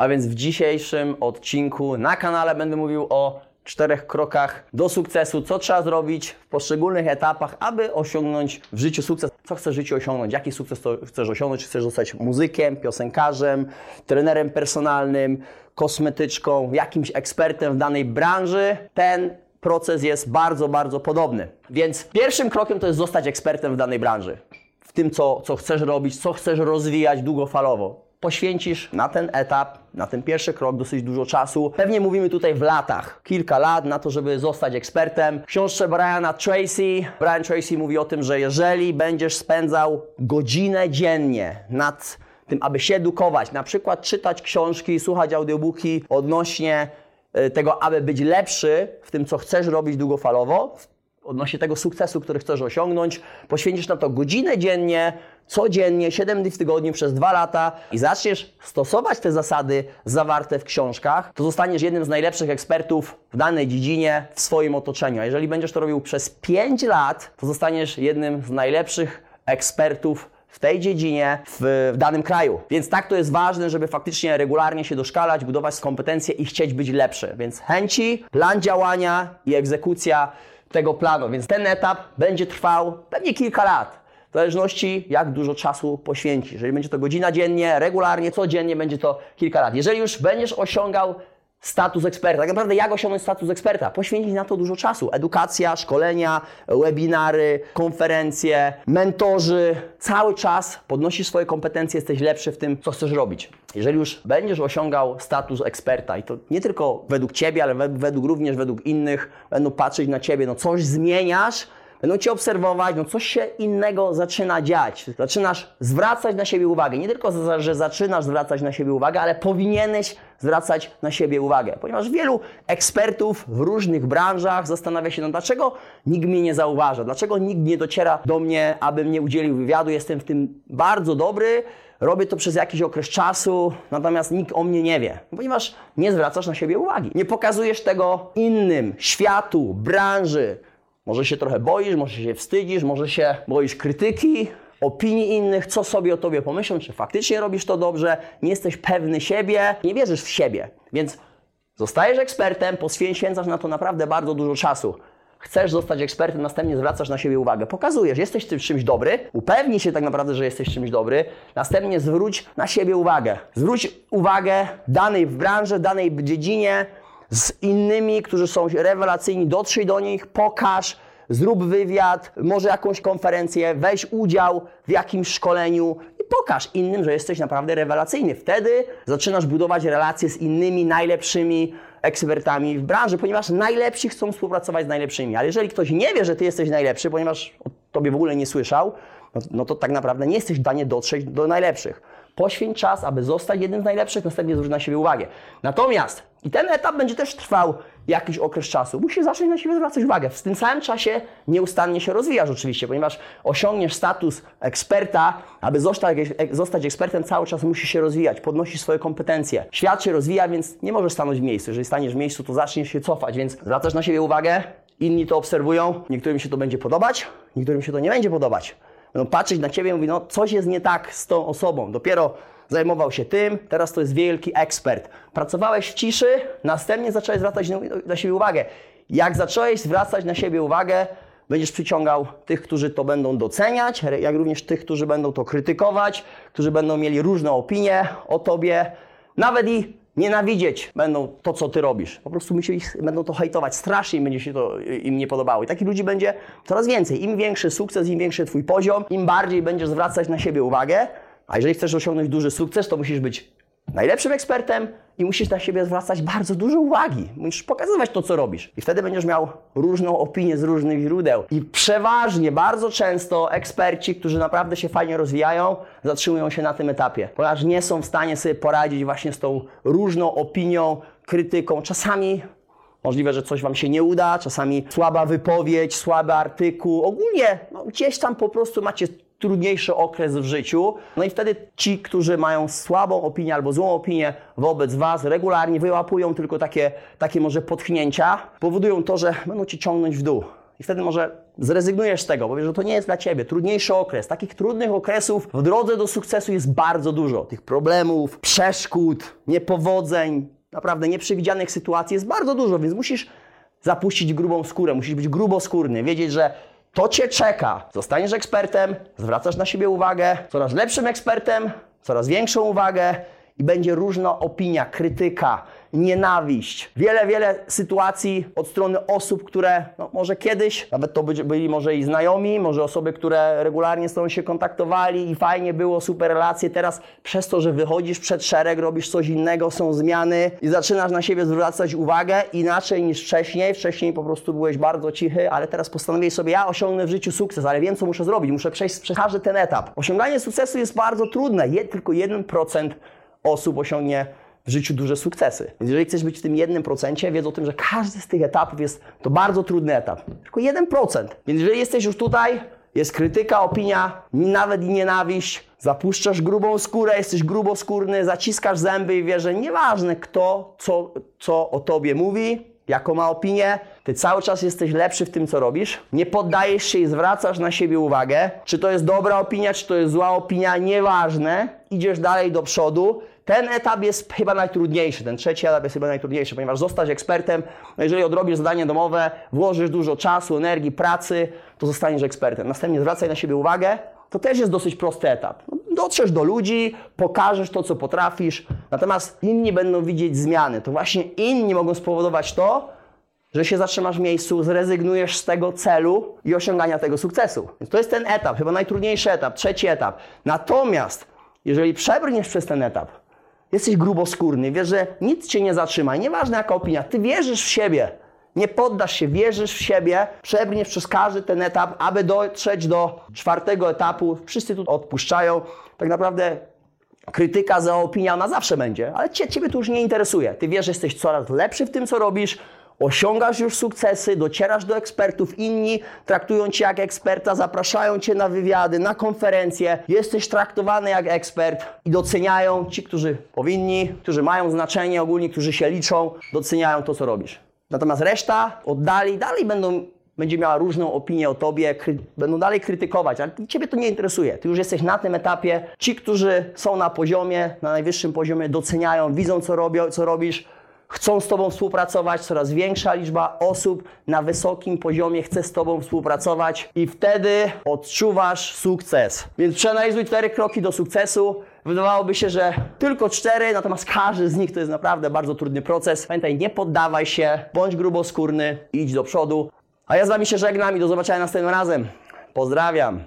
A więc w dzisiejszym odcinku na kanale będę mówił o czterech krokach do sukcesu, co trzeba zrobić w poszczególnych etapach, aby osiągnąć w życiu sukces. Co chcesz w życiu osiągnąć? Jaki sukces chcesz osiągnąć? Czy chcesz zostać muzykiem, piosenkarzem, trenerem personalnym, kosmetyczką, jakimś ekspertem w danej branży? Ten proces jest bardzo, bardzo podobny. Więc pierwszym krokiem to jest zostać ekspertem w danej branży. W tym, co, co chcesz robić, co chcesz rozwijać długofalowo poświęcisz na ten etap, na ten pierwszy krok dosyć dużo czasu. Pewnie mówimy tutaj w latach, kilka lat na to, żeby zostać ekspertem. W książce Briana Tracy, Brian Tracy mówi o tym, że jeżeli będziesz spędzał godzinę dziennie nad tym, aby się edukować, na przykład czytać książki, słuchać audiobooki odnośnie y, tego, aby być lepszy w tym, co chcesz robić długofalowo, odnośnie tego sukcesu, który chcesz osiągnąć, poświęcisz na to godzinę dziennie, codziennie, 7 dni w tygodniu przez 2 lata i zaczniesz stosować te zasady zawarte w książkach, to zostaniesz jednym z najlepszych ekspertów w danej dziedzinie w swoim otoczeniu. A jeżeli będziesz to robił przez 5 lat, to zostaniesz jednym z najlepszych ekspertów w tej dziedzinie w, w, danym kraju. Więc tak to jest ważne, żeby faktycznie regularnie się doszkalać, budować kompetencje i chcieć być lepszy. Więc chęci, plan działania i egzekucja tego planu. Więc ten etap będzie trwał pewnie kilka lat. W zależności jak dużo czasu poświęcisz. Jeżeli będzie to godzina dziennie, regularnie, codziennie, będzie to kilka lat. Jeżeli już będziesz osiągał status eksperta. Tak naprawdę jak osiągnąć status eksperta? Poświęcić na to dużo czasu. Edukacja, szkolenia, webinary, konferencje, mentorzy. Cały czas podnosisz swoje kompetencje, jesteś lepszy w tym, co chcesz robić. Jeżeli już będziesz osiągał status eksperta i to nie tylko według Ciebie, ale według również według innych, będą patrzeć na Ciebie, no coś zmieniasz, będą Cię obserwować, no coś się innego zaczyna dziać. Zaczynasz zwracać na siebie uwagę. Nie tylko, że zaczynasz zwracać na siebie uwagę, ale powinieneś zwracać na siebie uwagę. Ponieważ wielu ekspertów w różnych branżach zastanawia się, no dlaczego nikt mnie nie zauważa, dlaczego nikt nie dociera do mnie, aby mnie udzielił wywiadu. Jestem w tym bardzo dobry, robię to przez jakiś okres czasu, natomiast nikt o mnie nie wie, ponieważ nie zwracasz na siebie uwagi. Nie pokazujesz tego innym, światu, branży, może się trochę boisz, może się wstydzisz, może się boisz krytyki, opinii innych, co sobie o tobie pomyślą, czy faktycznie robisz to dobrze, nie jesteś pewny siebie, nie wierzysz w siebie. Więc zostajesz ekspertem, poświęcasz na to naprawdę bardzo dużo czasu. Chcesz zostać ekspertem, następnie zwracasz na siebie uwagę. Pokazujesz, jesteś tym czymś dobry, upewnij się tak naprawdę, że jesteś czymś dobry, następnie zwróć na siebie uwagę. Zwróć uwagę danej w branży, danej dziedzinie, z innymi, którzy są rewelacyjni, dotrzyj do nich, pokaż, zrób wywiad, może jakąś konferencję, weź udział w jakimś szkoleniu i pokaż innym, że jesteś naprawdę rewelacyjny. Wtedy zaczynasz budować relacje z innymi najlepszymi ekspertami w branży, ponieważ najlepsi chcą współpracować z najlepszymi. Ale jeżeli ktoś nie wie, że ty jesteś najlepszy, ponieważ o tobie w ogóle nie słyszał, no, no to tak naprawdę nie jesteś w stanie dotrzeć do najlepszych. Poświęć czas, aby zostać jednym z najlepszych, następnie zwróć na siebie uwagę. Natomiast, i ten etap będzie też trwał jakiś okres czasu, musisz zacząć na siebie zwracać uwagę. W tym samym czasie nieustannie się rozwijasz oczywiście, ponieważ osiągniesz status eksperta, aby zostać, zostać ekspertem cały czas musisz się rozwijać, podnosisz swoje kompetencje. Świat się rozwija, więc nie możesz stanąć w miejscu. Jeżeli staniesz w miejscu, to zaczniesz się cofać, więc zwracasz na siebie uwagę, inni to obserwują, niektórym się to będzie podobać, niektórym się to nie będzie podobać będą patrzeć na ciebie i mówić, no coś jest nie tak z tą osobą. Dopiero zajmował się tym, teraz to jest wielki ekspert. Pracowałeś w ciszy, następnie zacząłeś zwracać na siebie uwagę. Jak zacząłeś zwracać na siebie uwagę, będziesz przyciągał tych, którzy to będą doceniać, jak również tych, którzy będą to krytykować, którzy będą mieli różne opinie o tobie, nawet i nienawidzieć będą to, co ty robisz. Po prostu myśleli, będą to hejtować, strasznie im będzie się to im nie podobało. I takich ludzi będzie coraz więcej. Im większy sukces, im większy twój poziom, im bardziej będziesz zwracać na siebie uwagę. A jeżeli chcesz osiągnąć duży sukces, to musisz być najlepszym ekspertem i musisz na siebie zwracać bardzo dużo uwagi. Musisz pokazywać to, co robisz. I wtedy będziesz miał różną opinię z różnych źródeł. I przeważnie, bardzo często eksperci, którzy naprawdę się fajnie rozwijają, zatrzymują się na tym etapie, ponieważ nie są w stanie sobie poradzić właśnie z tą różną opinią, krytyką. Czasami Możliwe, że coś Wam się nie uda, czasami słaba wypowiedź, słaby artykuł. Ogólnie no, gdzieś tam po prostu macie trudniejszy okres w życiu. No i wtedy ci, którzy mają słabą opinię albo złą opinię wobec Was, regularnie wyłapują tylko takie, takie może potknięcia, powodują to, że będą Cię ciągnąć w dół. I wtedy może zrezygnujesz z tego, powiesz, że to nie jest dla Ciebie. Trudniejszy okres. Takich trudnych okresów w drodze do sukcesu jest bardzo dużo. Tych problemów, przeszkód, niepowodzeń, naprawdę nieprzewidzianych sytuacji jest bardzo dużo, więc musisz zapuścić grubą skórę, musisz być gruboskórny, wiedzieć, że to Cię czeka. Zostaniesz ekspertem, zwracasz na siebie uwagę, coraz lepszym ekspertem, coraz większą uwagę i będzie różna opinia, krytyka, nienawiść. Wiele, wiele sytuacji od strony osób, które no, może kiedyś, nawet to by- byli może i znajomi, może osoby, które regularnie z tobą się kontaktowali i fajnie było, super relacje. Teraz przez to, że wychodzisz przed szereg, robisz coś innego, są zmiany i zaczynasz na siebie zwracać uwagę inaczej niż wcześniej. Wcześniej po prostu byłeś bardzo cichy, ale teraz postanowiłeś sobie, ja osiągnę w życiu sukces, ale wiem, co muszę zrobić. Muszę przejść przez każdy ten etap. Osiąganie sukcesu jest bardzo trudne. Je, tylko 1% osób osiągnie w życiu duże sukcesy. Więc jeżeli chcesz być w tym 1%, wiedz o tym, że każdy z tych etapów jest to bardzo trudny etap. Tylko 1%. Więc jeżeli jesteś już tutaj, jest krytyka, opinia, nawet i nienawiść, zapuszczasz grubą skórę, jesteś gruboskórny, zaciskasz zęby i wiesz, że nieważne kto, co, co o tobie mówi, jaką ma opinię, ty cały czas jesteś lepszy w tym, co robisz, nie poddajesz się i zwracasz na siebie uwagę, czy to jest dobra opinia, czy to jest zła opinia, nieważne, idziesz dalej do przodu. Ten etap jest chyba najtrudniejszy, ten trzeci etap jest chyba najtrudniejszy, ponieważ zostać ekspertem, no jeżeli odrobisz zadanie domowe, włożysz dużo czasu, energii, pracy, to zostaniesz ekspertem. Następnie zwracaj na siebie uwagę, to też jest dosyć prosty etap. No, Dotrzesz do ludzi, pokażesz to, co potrafisz, natomiast inni będą widzieć zmiany. To właśnie inni mogą spowodować to, że się zatrzymasz w miejscu, zrezygnujesz z tego celu i osiągania tego sukcesu. Więc to jest ten etap, chyba najtrudniejszy etap, trzeci etap. Natomiast, jeżeli przebrniesz przez ten etap, jesteś gruboskórny, wiesz, że nic cię nie zatrzyma, nieważne jaka opinia, ty wierzysz w siebie, nie poddasz się, wierzysz w siebie, przebrniesz przez każdy ten etap, aby dotrzeć do czwartego etapu. Wszyscy tu odpuszczają. Tak naprawdę krytyka za opinia ona zawsze będzie, ale cie, Ciebie to już nie interesuje. Ty wiesz, że jesteś coraz lepszy w tym, co robisz, osiągasz już sukcesy, docierasz do ekspertów, inni traktują Cię jak eksperta, zapraszają Cię na wywiady, na konferencje, jesteś traktowany jak ekspert i doceniają ci, którzy powinni, którzy mają znaczenie ogólnie, którzy się liczą, doceniają to, co robisz. Natomiast reszta oddali, dalej będą będzie miała różną opinię o tobie, będą dalej krytykować, ale ciebie to nie interesuje. Ty już jesteś na tym etapie. Ci, którzy są na poziomie, na najwyższym poziomie, doceniają, widzą, co, robią, co robisz, chcą z tobą współpracować. Coraz większa liczba osób na wysokim poziomie chce z tobą współpracować i wtedy odczuwasz sukces. Więc przeanalizuj cztery kroki do sukcesu. Wydawałoby się, że tylko cztery, natomiast każdy z nich to jest naprawdę bardzo trudny proces. Pamiętaj, nie poddawaj się, bądź gruboskórny, idź do przodu. A ja z Wami się żegnam i do zobaczenia następnym razem. Pozdrawiam.